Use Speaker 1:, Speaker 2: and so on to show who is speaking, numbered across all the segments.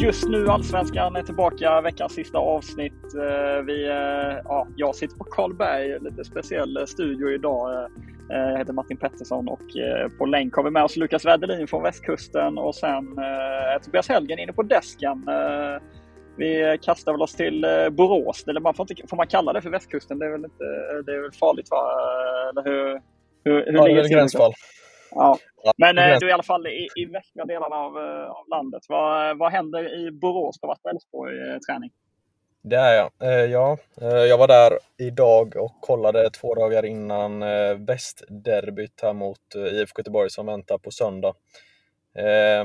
Speaker 1: Just nu Allsvenskan är tillbaka, veckans sista avsnitt. Eh, Vi, eh, ja, jag sitter på Karlberg, lite speciell studio idag. Eh, Jag heter Martin Pettersson och på länk har vi med oss Lukas Wäderlin från västkusten och sen är Tobias Helgen inne på desken. Vi kastar väl oss till Borås, eller man får, inte, får man kalla det för västkusten? Det är väl, inte, det är väl farligt va? Eller hur, hur, hur
Speaker 2: Ja, det är
Speaker 1: till?
Speaker 2: gränsfall.
Speaker 1: Ja. Men eh, du är i alla fall i, i västra delarna av, eh, av landet. Vad, vad händer i Borås? Du har varit på Elfsborg eh, träning.
Speaker 2: Det är jag. Eh, ja, eh, jag var där idag och kollade två dagar innan eh, västderbyt här mot eh, IFK Göteborg som väntar på söndag. Eh,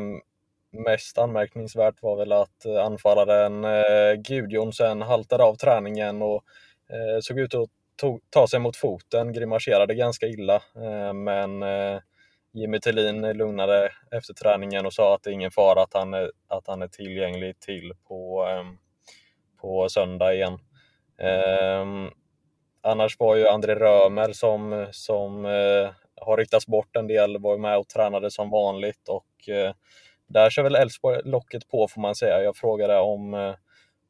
Speaker 2: mest anmärkningsvärt var väl att eh, anfallaren eh, Gudjon sen haltade av träningen och eh, såg ut att tog, ta sig mot foten, grimaserade ganska illa. Eh, men eh, Jimmy Tillin lugnade efter träningen och sa att det är ingen fara att han är, att han är tillgänglig till på, ehm, på söndag igen. Ehm, annars var ju André Römer som, som eh, har ryktats bort en del, var med och tränade som vanligt och eh, där kör väl Elfsborg locket på får man säga. Jag frågade om, eh,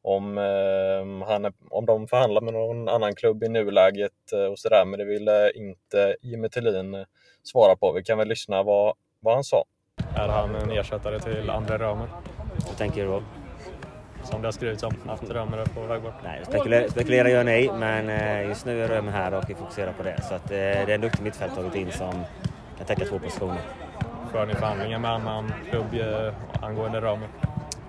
Speaker 2: om, eh, han är, om de förhandlar med någon annan klubb i nuläget eh, och sådär, men det ville inte Jimmy Tillin eh, svara på. Vi kan väl lyssna vad, vad han sa.
Speaker 3: Är han en ersättare till André Römer?
Speaker 4: Hur tänker du då?
Speaker 3: Som det har skrivits om, att Römer är på väg bort.
Speaker 4: Nej, spekulera, spekulera gör nej, men eh, just nu är Römer här och vi fokuserar på det. Så att, eh, det är en duktig mittfältare in som kan täcka två positioner.
Speaker 3: För ni förhandlingar med annan klubb eh, angående Römer?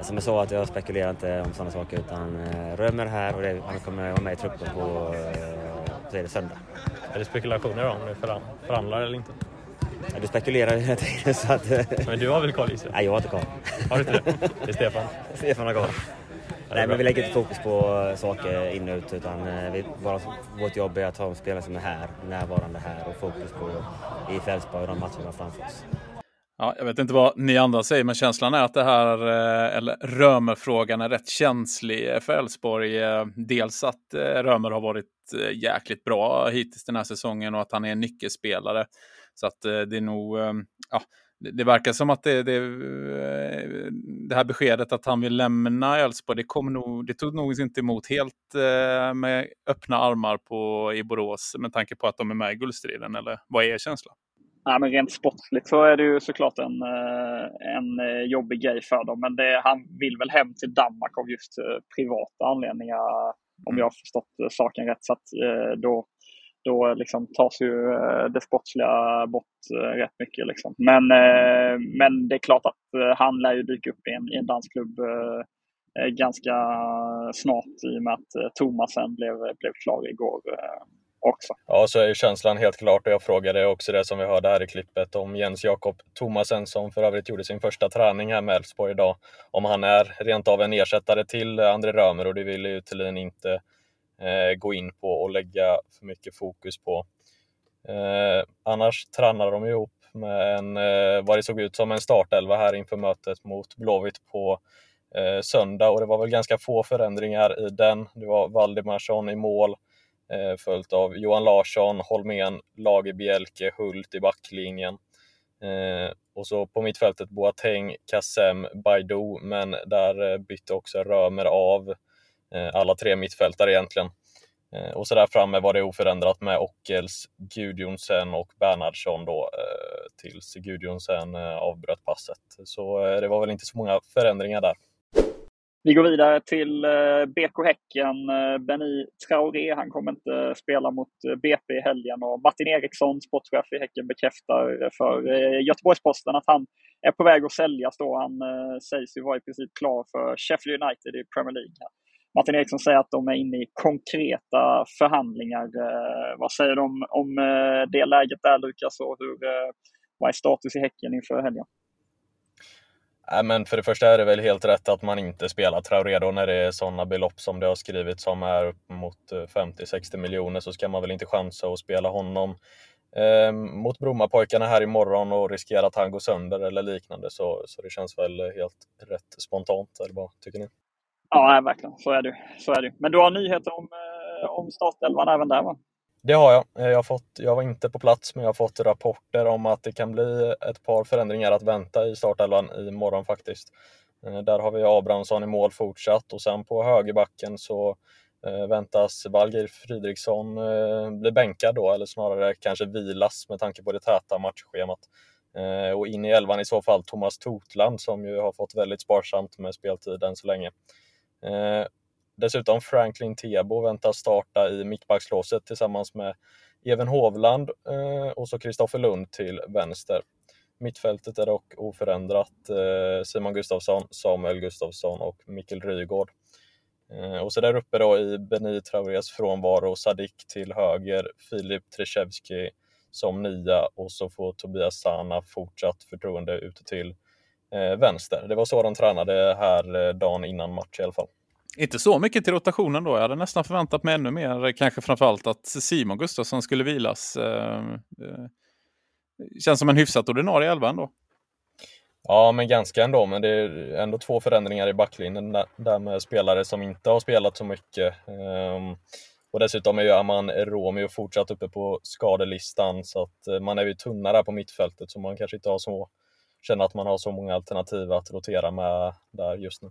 Speaker 4: Som jag sa, att jag spekulerar inte om sådana saker utan Römer här och det, han kommer vara med i truppen på det söndag.
Speaker 3: Är det spekulationer om ni förhand- förhandlar eller inte?
Speaker 4: Ja, du spekulerar hela tiden så att...
Speaker 3: Men du har väl koll gissar?
Speaker 4: Nej, jag har inte koll.
Speaker 3: Har du inte det? Det är Stefan.
Speaker 4: Stefan har koll. Nej, men vi lägger inte fokus på saker in och ut utan eh, vi, bara, vårt jobb är att ha spelare som är här, närvarande här och fokus på IF Elfsborg och de matcherna framför oss.
Speaker 5: Ja, jag vet inte vad ni andra säger, men känslan är att det här, eh, eller Römer-frågan är rätt känslig för Elfsborg. Eh, dels att eh, Römer har varit jäkligt bra hittills den här säsongen och att han är en nyckelspelare. Så att det är nog, ehm, ja, det, verkar som att det, det, det här beskedet att han vill lämna Elfsborg, det, kom nog, det tog nog inte emot helt med öppna armar på, i Borås med tanke på att de är med i guldstriden, eller vad är er känsla?
Speaker 1: Ja, men rent sportsligt så är det ju såklart en, eh, en eh, jobbig grej för dem. Men det, han vill väl hem till Danmark av just eh, privata anledningar, om jag har förstått saken rätt. Så att, då, då liksom tas ju det sportsliga bort rätt mycket. Liksom. Men, men det är klart att han lär ju dyka upp i en, i en dansk klubb eh, ganska snart i och med att Thomasen blev, blev klar igår också.
Speaker 2: Ja, så är ju känslan helt klart och jag frågade också det som vi hörde här i klippet om Jens Jakob Thomasen som för övrigt gjorde sin första träning här med Elfsborg idag. Om han är rent av en ersättare till André Römer och det ville ju Thulin inte eh, gå in på och lägga för mycket fokus på. Eh, annars tränar de ihop med en, eh, vad det såg ut som en startelva här inför mötet mot Blåvitt på eh, söndag och det var väl ganska få förändringar i den. Det var Valdimarsson i mål, eh, Eh, följt av Johan Larsson, Holmén, Lagerbjälke, Hult i backlinjen. Eh, och så på mittfältet Boateng, Kassem, Baidoo, men där eh, bytte också Römer av eh, alla tre mittfältare egentligen. Eh, och så där framme var det oförändrat med Ockels, Gudjonsen och Bernhardsson då eh, tills Gudjonsen eh, avbröt passet. Så eh, det var väl inte så många förändringar där.
Speaker 1: Vi går vidare till eh, BK Häcken. Eh, Benny Traoré, han kommer inte spela mot eh, BP i helgen och Martin Eriksson, sportchef i Häcken, bekräftar för Göteborgs-Posten att han är på väg att säljas då. Han sägs ju vara i princip klar för Sheffield United i Premier League. Martin Eriksson säger att de är inne i konkreta förhandlingar. Vad säger de om det läget där Lukas och hur, vad är status i Häcken inför helgen?
Speaker 2: Men för det första är det väl helt rätt att man inte spelar Traoré då när det är sådana belopp som det har skrivits som är upp mot eh, 50-60 miljoner så ska man väl inte chansa att spela honom eh, mot Brommapojkarna här imorgon och riskera att han går sönder eller liknande så, så det känns väl helt rätt spontant, eller vad tycker ni?
Speaker 1: Ja, verkligen. Så är det. Så är det. Men du har nyheter om, eh, om startelvan även där va?
Speaker 2: Det har jag. Eh, jag, har fått, jag var inte på plats, men jag har fått rapporter om att det kan bli ett par förändringar att vänta i startelvan imorgon faktiskt. Eh, där har vi Abrahamsson i mål fortsatt och sen på högerbacken så eh, väntas Valgir Fridriksson bli bänkad då, eller snarare kanske vilas med tanke på det täta matchschemat. Och in i elvan i så fall Thomas Totland som ju har fått väldigt sparsamt med speltid än så länge. Dessutom Franklin Tebo väntas starta i mittbackslåset tillsammans med Even Hovland eh, och så Kristoffer Lund till vänster. Mittfältet är dock oförändrat. Eh, Simon Gustafsson, Samuel Gustafsson och Mikkel Rygård. Eh, och så där uppe då i Beni Traorés frånvaro, Sadik till höger, Filip Trzewski som nia och så får Tobias Sana fortsatt förtroende ute till eh, vänster. Det var så de tränade här eh, dagen innan match i alla fall.
Speaker 5: Inte så mycket till rotationen då. Jag hade nästan förväntat mig ännu mer. Kanske framförallt att Simon Gustafsson skulle vilas. Ehm, eh, känns som en hyfsat ordinarie elva ändå.
Speaker 2: Ja, men ganska ändå. Men det är ändå två förändringar i backlinjen där med spelare som inte har spelat så mycket. Ehm, och dessutom är ju Aman Romeo fortsatt uppe på skadelistan så att eh, man är ju tunnare på mittfältet så man kanske inte har så känner att man har så många alternativ att rotera med där just nu.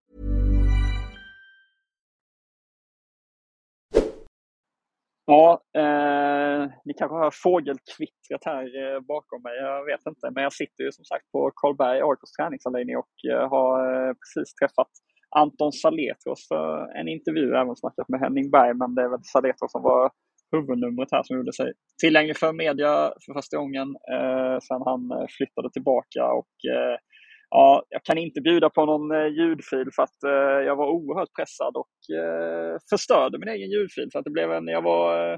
Speaker 1: Ja, eh, ni kanske hör fågelkvittret här eh, bakom mig. Jag vet inte, men jag sitter ju som sagt på Karlberg AIKs träningsanläggning och eh, har eh, precis träffat Anton Saletros för en intervju, även snackat med Henning Berg, men det är väl Saletros som var huvudnumret här som gjorde sig tillgänglig för media för första gången eh, sedan han eh, flyttade tillbaka och eh, Ja, jag kan inte bjuda på någon eh, ljudfil för att eh, jag var oerhört pressad och eh, förstörde min egen ljudfil. Så att det blev en, jag var, eh,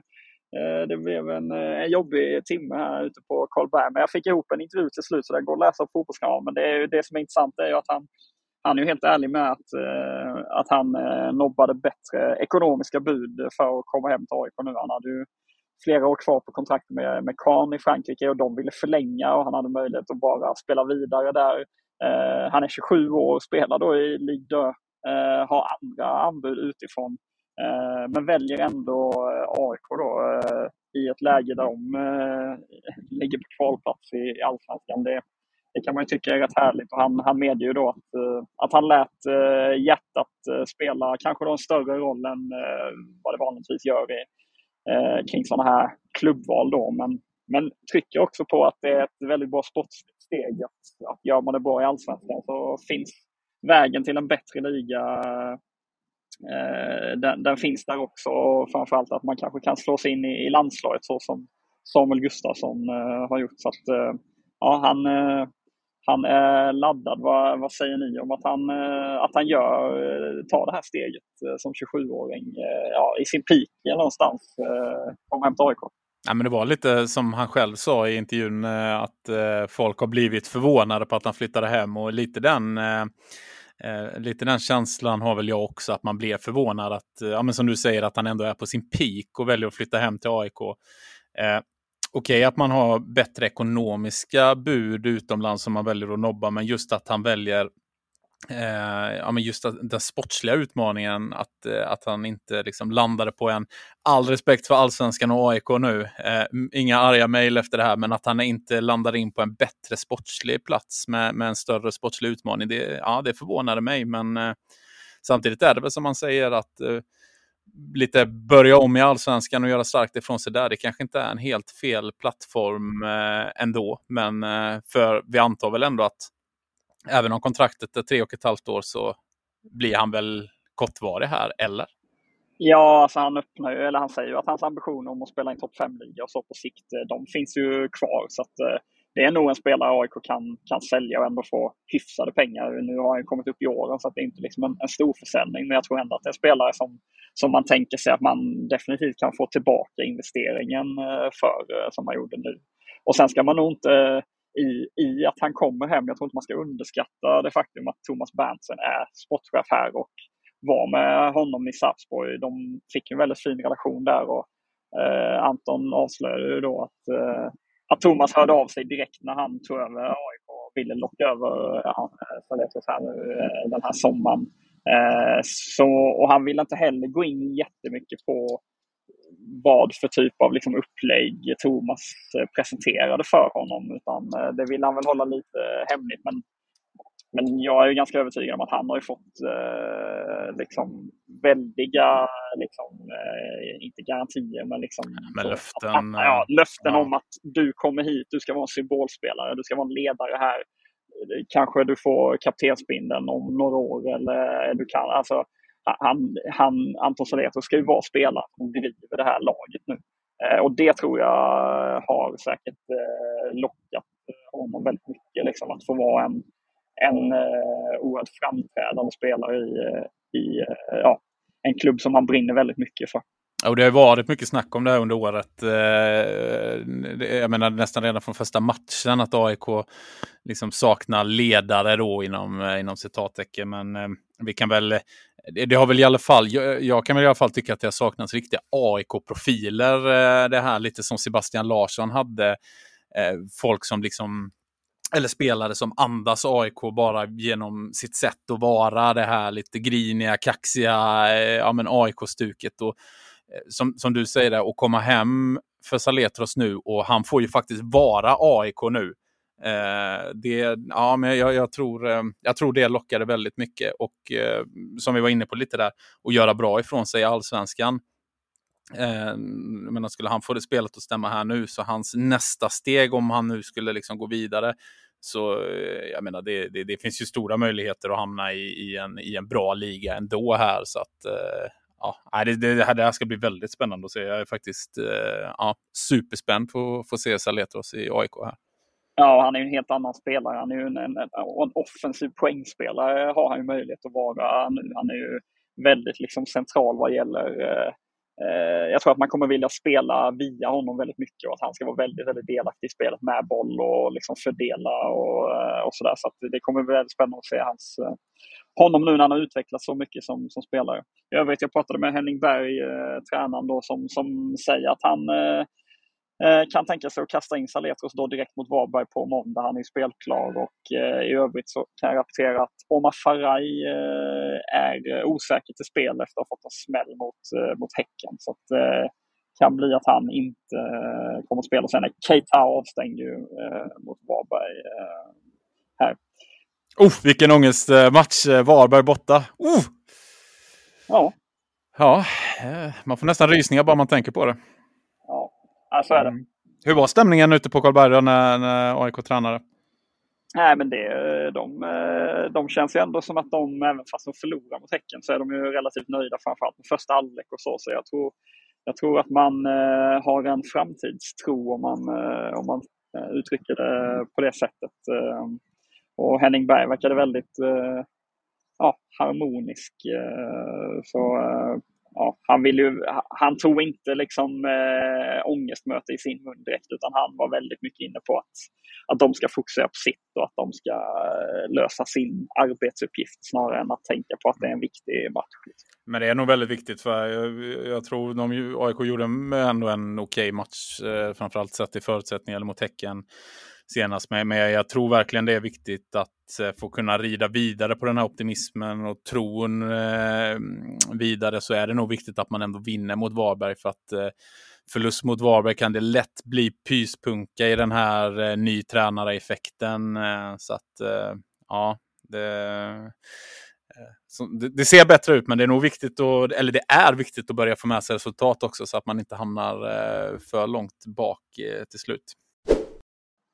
Speaker 1: eh det blev en, eh, en jobbig timme här ute på Karlberg. Men jag fick ihop en intervju till slut så den går att läsa på Fotbollskanalen. Men det, är, det som är intressant är ju att han, han är helt ärlig med att, eh, att han nobbade bättre ekonomiska bud för att komma hem till AIK nu. Han hade ju flera år kvar på kontrakt med, med Kahn i Frankrike och de ville förlänga och han hade möjlighet att bara spela vidare där. Eh, han är 27 år och spelar då i Ligue 2. Eh, har andra anbud utifrån. Eh, men väljer ändå eh, AIK då eh, i ett läge där de eh, ligger på kvalplats i Allsvenskan. Det, det kan man ju tycka är rätt härligt. Och han, han medger ju då att, att han lät hjärtat spela kanske då en större roll än vad det vanligtvis gör i, kring sådana här klubbval. Då. Men, men trycker också på att det är ett väldigt bra sportsligt steg. Att, att gör man det bra i Allsvenskan så finns vägen till en bättre liga eh, den, den, finns där också. Och framförallt att man kanske kan slå sig in i, i landslaget så som Samuel Gustafsson eh, har gjort. Så att, eh, ja, han, han är laddad. Vad, vad säger ni om att han, att han gör, tar det här steget som 27-åring ja, i sin peak någonstans, kommer hem till AIK?
Speaker 5: Ja, men det var lite som han själv sa i intervjun eh, att eh, folk har blivit förvånade på att han flyttade hem och lite den Eh, eh lite den känslan har väl jag också, att man blir förvånad att, ja, men som du säger, att han ändå är på sin peak och väljer att flytta hem till AIK. Eh, Okej okay, att man har bättre ekonomiska bud utomlands som man väljer att nobba, men just att han väljer Eh, ja, men just den sportsliga utmaningen, att, eh, att han inte liksom landade på en, all respekt för allsvenskan och AIK nu, eh, inga arga mejl efter det här, men att han inte landade in på en bättre sportslig plats med, med en större sportslig utmaning, det, ja, det förvånade mig, men eh, samtidigt är det väl som man säger att eh, lite börja om i allsvenskan och göra starkt ifrån sig där. Det kanske inte är en helt fel plattform eh, ändå, men eh, för vi antar väl ändå att även om kontraktet är tre och ett halvt år så blir han väl kortvarig här, eller?
Speaker 1: Ja, alltså han öppnar ju, eller han säger ju att hans ambitioner om att spela i en topp 5-liga och så på sikt, eh, de finns ju kvar. Så att, eh, det är nog en spelare AIK kan, kan sälja och ändå få hyfsade pengar. Nu har han kommit upp i åren så att det är inte liksom en, en stor försäljning. Men jag tror ändå att det är en spelare som, som man tänker sig att man definitivt kan få tillbaka investeringen eh, för, som man gjorde nu. Och sen ska man nog inte i, i att han kommer hem. Jag tror inte man ska underskatta det faktum att Thomas Berntsen är sportchef här och var med honom i Sarpsborg. De fick en väldigt fin relation där och eh, Anton avslöjade ju då att, eh, att Thomas hörde av sig direkt när han tog över AIK och ville locka över ja, eh, här nu eh, den här sommaren. Eh, så, och han ville inte heller gå in jättemycket på vad för typ av liksom upplägg Thomas eh, presenterade för honom. Utan eh, det vill han väl hålla lite hemligt. Men, men jag är ganska övertygad om att han har fått eh, liksom väldiga, liksom, eh, inte garantier, men liksom...
Speaker 5: Men löften.
Speaker 1: Att, ja, löften ja. om att du kommer hit, du ska vara en symbolspelare, du ska vara en ledare här. Kanske du får kaptensbindeln om några år eller du kan, alltså han, han, Anton Saletro ska ju vara spelaren som driver det här laget nu. Eh, och det tror jag har säkert eh, lockat eh, honom väldigt mycket. Liksom, att få vara en, en eh, oerhört framträdande spelare i, eh, i eh, ja, en klubb som han brinner väldigt mycket för.
Speaker 5: Och det har varit mycket snack om det här under året. Eh, jag menar nästan redan från första matchen att AIK liksom saknar ledare då inom, eh, inom citattecken. Men eh, vi kan väl det, det, har väl i alla fall, jag, jag, kan väl i alla fall tycka att det har saknats riktiga AIK-profiler. Eh, det här lite som Sebastian Larsson hade. Folk som liksom, eller spelare som andas AIK bara genom sitt sätt att vara. Det här lite griniga, kaxiga, ja men AIK-stuket. Och, Eh, som, som du säger, där, att komma hem för Saletros nu och han får ju faktiskt vara AIK nu. Eh, det, ja, men jag, jag, tror, eh, jag tror det lockade väldigt mycket och eh, som vi var inne på lite där, att göra bra ifrån sig i allsvenskan. Eh, men skulle han få det spelet att stämma här nu så hans nästa steg om han nu skulle liksom gå vidare så eh, jag menar det, det, det, finns ju stora möjligheter att hamna i, i, en, i en bra liga ändå här så att eh, ja, det, det, här, det här ska bli väldigt spännande att se. Jag är faktiskt eh, ja, superspänd på att få se Saletros i AIK här.
Speaker 1: Ja, han är en helt annan spelare. Han är ju en, en, en offensiv poängspelare har han ju möjlighet att vara nu. Han är ju väldigt liksom central vad gäller eh, eh, jag tror att man kommer vilja spela via honom väldigt mycket och att han ska vara väldigt, väldigt delaktig i spelet med boll och liksom fördela och, eh, och sådär. Så, så det kommer bli väldigt spännande att se hans, eh, honom nu när han har utvecklats så mycket som, som spelare. I övrigt, jag pratade med Henning Berg, eh, tränaren då, som, som säger att han eh, eh kan tänka sig att kasta in Saletros då direkt mot Varberg på måndag. Han är spelklar och eh, i övrigt så kan jag rapportera att Omar Faraj eh, är eh, osäker till spel efter att ha fått en smäll mot, eh, mot Häcken. Så att, det kan bli att han inte kommer att spela. Sen är Keita avstängd ju mot Varberg här.
Speaker 5: Oh, vilken ångestmatch! Varberg borta. Oh!
Speaker 1: Ja.
Speaker 5: Ja, man får nästan rysningar bara man tänker på det.
Speaker 1: Ja, så är det. Mm.
Speaker 5: Hur var stämningen ute på Karlberg när, när AIK tränade?
Speaker 1: Nej, men det, de, eh, de känns ju ändå som att de, även fast de förlorar mot Häcken, så är de ju relativt nöjda framförallt med första halvlek och så. Så jag tror, jag tror att man eh, har en framtidstro om man, eh, om man eh, uttrycker det på det sättet. Och Henning Berg verkade väldigt eh, ja, harmonisk. Eh, så eh, ja, han, vill ju, han tog inte liksom äh, ångestmöte i sin mun direkt utan han var väldigt mycket inne på att, att de ska fokusera på sitt och att de ska lösa sin arbetsuppgift snarare än att tänka på att det är en viktig match.
Speaker 5: Men det är nog väldigt viktigt för jag, jag tror de, AIK gjorde ändå en okej okay match, eh, framförallt sett i förutsättningar mot Häcken senast. Men, men jag tror verkligen det är viktigt att eh, få kunna rida vidare på den här optimismen och tron eh, vidare så är det nog viktigt att man ändå vinner mot Varberg för att eh, förlust mot Varberg kan det lätt bli pyspunka i den här eh, ny tränare-effekten. Eh, så att eh, ja, det, eh, det, det, ser bättre ut, men det är nog viktigt, att, eller det är viktigt att börja få med sig resultat också så att man inte hamnar eh, för långt bak eh, till slut.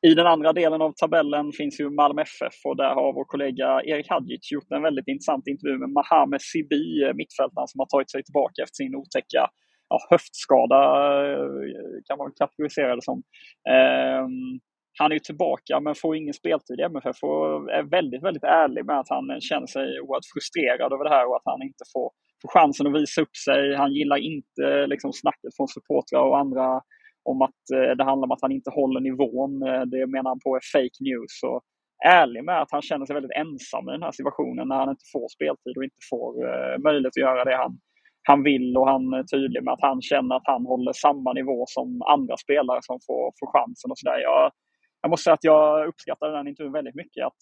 Speaker 1: I den andra delen av tabellen finns ju Malmö FF och där har vår kollega Erik Hadjic gjort en väldigt intressant intervju med Mahame Sibi, eh, mittfältaren som har tagit sig tillbaka efter sin otäcka ja, höftskada, eh, kan man kategorisera det som. Um, han är ju tillbaka men får ingen speltid i MFF och är väldigt, väldigt ärlig med att han känner sig oerhört frustrerad över det här och att han inte får, får chansen att visa upp sig. Han gillar inte liksom, snacket från supportrar och andra om att eh, det handlar om att han inte håller nivån. Eh, det menar han på är fake news. Och ärlig med att han känner sig väldigt ensam i den här situationen när han inte får speltid och inte får eh, möjlighet att göra det han, han vill. Och han är tydlig med att han känner att han håller samma nivå som andra spelare som får, får chansen. och så där. Jag, jag måste säga att jag uppskattar den intervjun väldigt mycket. Att,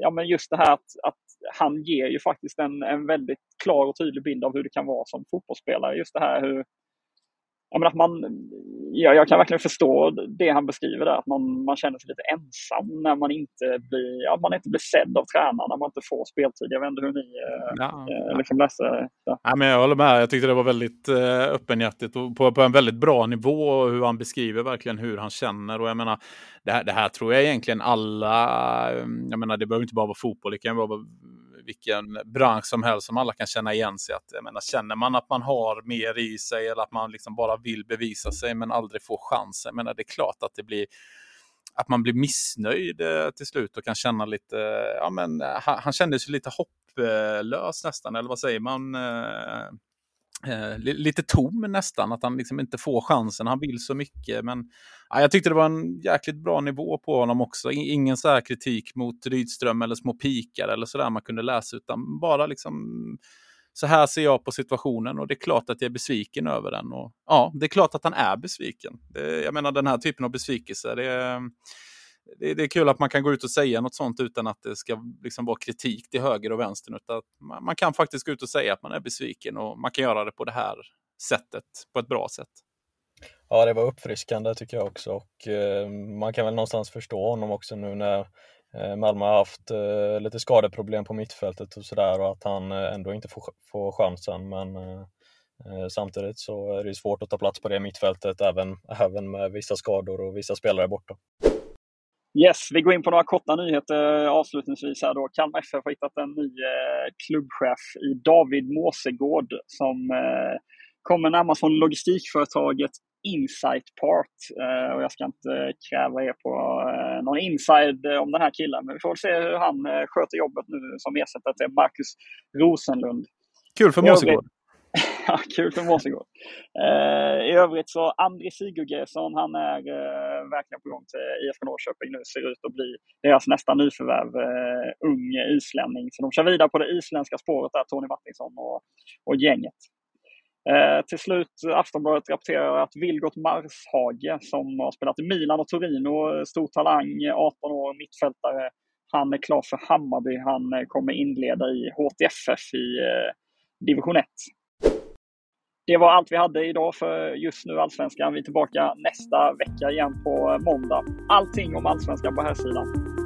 Speaker 1: ja, men just det här att, att han ger ju faktiskt en, en väldigt klar och tydlig bild av hur det kan vara som fotbollsspelare. Just det här hur, men att man, ja, jag kan verkligen förstå det han beskriver där, att man, man känner sig lite ensam när man inte blir, ja, man inte blir sedd av tränaren, när man inte får speltid. Jag vet inte hur ni eh, ja, eh, liksom läste det.
Speaker 5: Ja, men jag håller med, jag tyckte det var väldigt eh, öppenhjärtigt och på, på en väldigt bra nivå hur han beskriver verkligen hur han känner. Och jag menar, det här, det här tror jag egentligen alla, jag menar det behöver inte bara vara fotboll, det kan vara vilken bransch som helst som alla kan känna igen sig. Att, jag menar, känner man att man har mer i sig eller att man liksom bara vill bevisa sig men aldrig får chansen, menar, det är klart att det blir att man blir missnöjd eh, till slut och kan känna lite, ja men eh, han, han kände sig lite hopplös nästan, eller vad säger man? Eh? Eh, lite tom nästan, att han liksom inte får chansen. Han vill så mycket. Men ja, jag tyckte det var en jäkligt bra nivå på honom också. Ingen så här kritik mot Rydström eller små pikar eller sådär man kunde läsa, utan bara liksom så här ser jag på situationen och det är klart att jag är besviken över den. Och, ja, det är klart att han är besviken. Det, jag menar den här typen av besvikelse, det är det, det, är kul att man kan gå ut och säga något sånt utan att det ska liksom vara kritik till höger och vänster. Utan man, man, kan faktiskt gå ut och säga att man är besviken och man kan göra det på det här sättet, på ett bra sätt.
Speaker 2: Ja, det var uppfriskande tycker jag också och eh, man kan väl någonstans förstå honom också nu när eh, Malmö har haft eh, lite skadeproblem på mittfältet och sådär och att han eh, ändå inte får, får chansen. Men eh, eh, samtidigt så är det svårt att ta plats på det mittfältet även, även med vissa skador och vissa spelare borta.
Speaker 1: Yes, vi går in på några korta nyheter avslutningsvis här då. Kalmar FF har hittat en ny eh, klubbchef i David Måsegård som eh, kommer närmast från logistikföretaget Insight Part. Eh, och jag ska inte kräva er på eh, någon inside om den här killen, men vi får väl se hur han eh, sköter jobbet nu som ersättare till Marcus Rosenlund.
Speaker 5: Kul för Måsegård!
Speaker 1: Kul för Måsegård. Eh, I övrigt så André Sigurgesson, han är eh, verkligen på gång till IFK Norrköping nu. Ser ut att bli deras nästa nyförvärv, eh, ung islänning. Så de kör vidare på det isländska spåret där, Tony Martinsson och, och gänget. Eh, till slut, Aftonbladet rapporterar att Vilgot Marshage, som har spelat i Milan och Torino, stor talang, 18 år, mittfältare, han är klar för Hammarby. Han eh, kommer inleda i HTFF i eh, division 1 det var allt vi hade idag för just nu Allsvenskan. Vi är tillbaka nästa vecka igen på måndag. Allting om Allsvenskan på här sidan.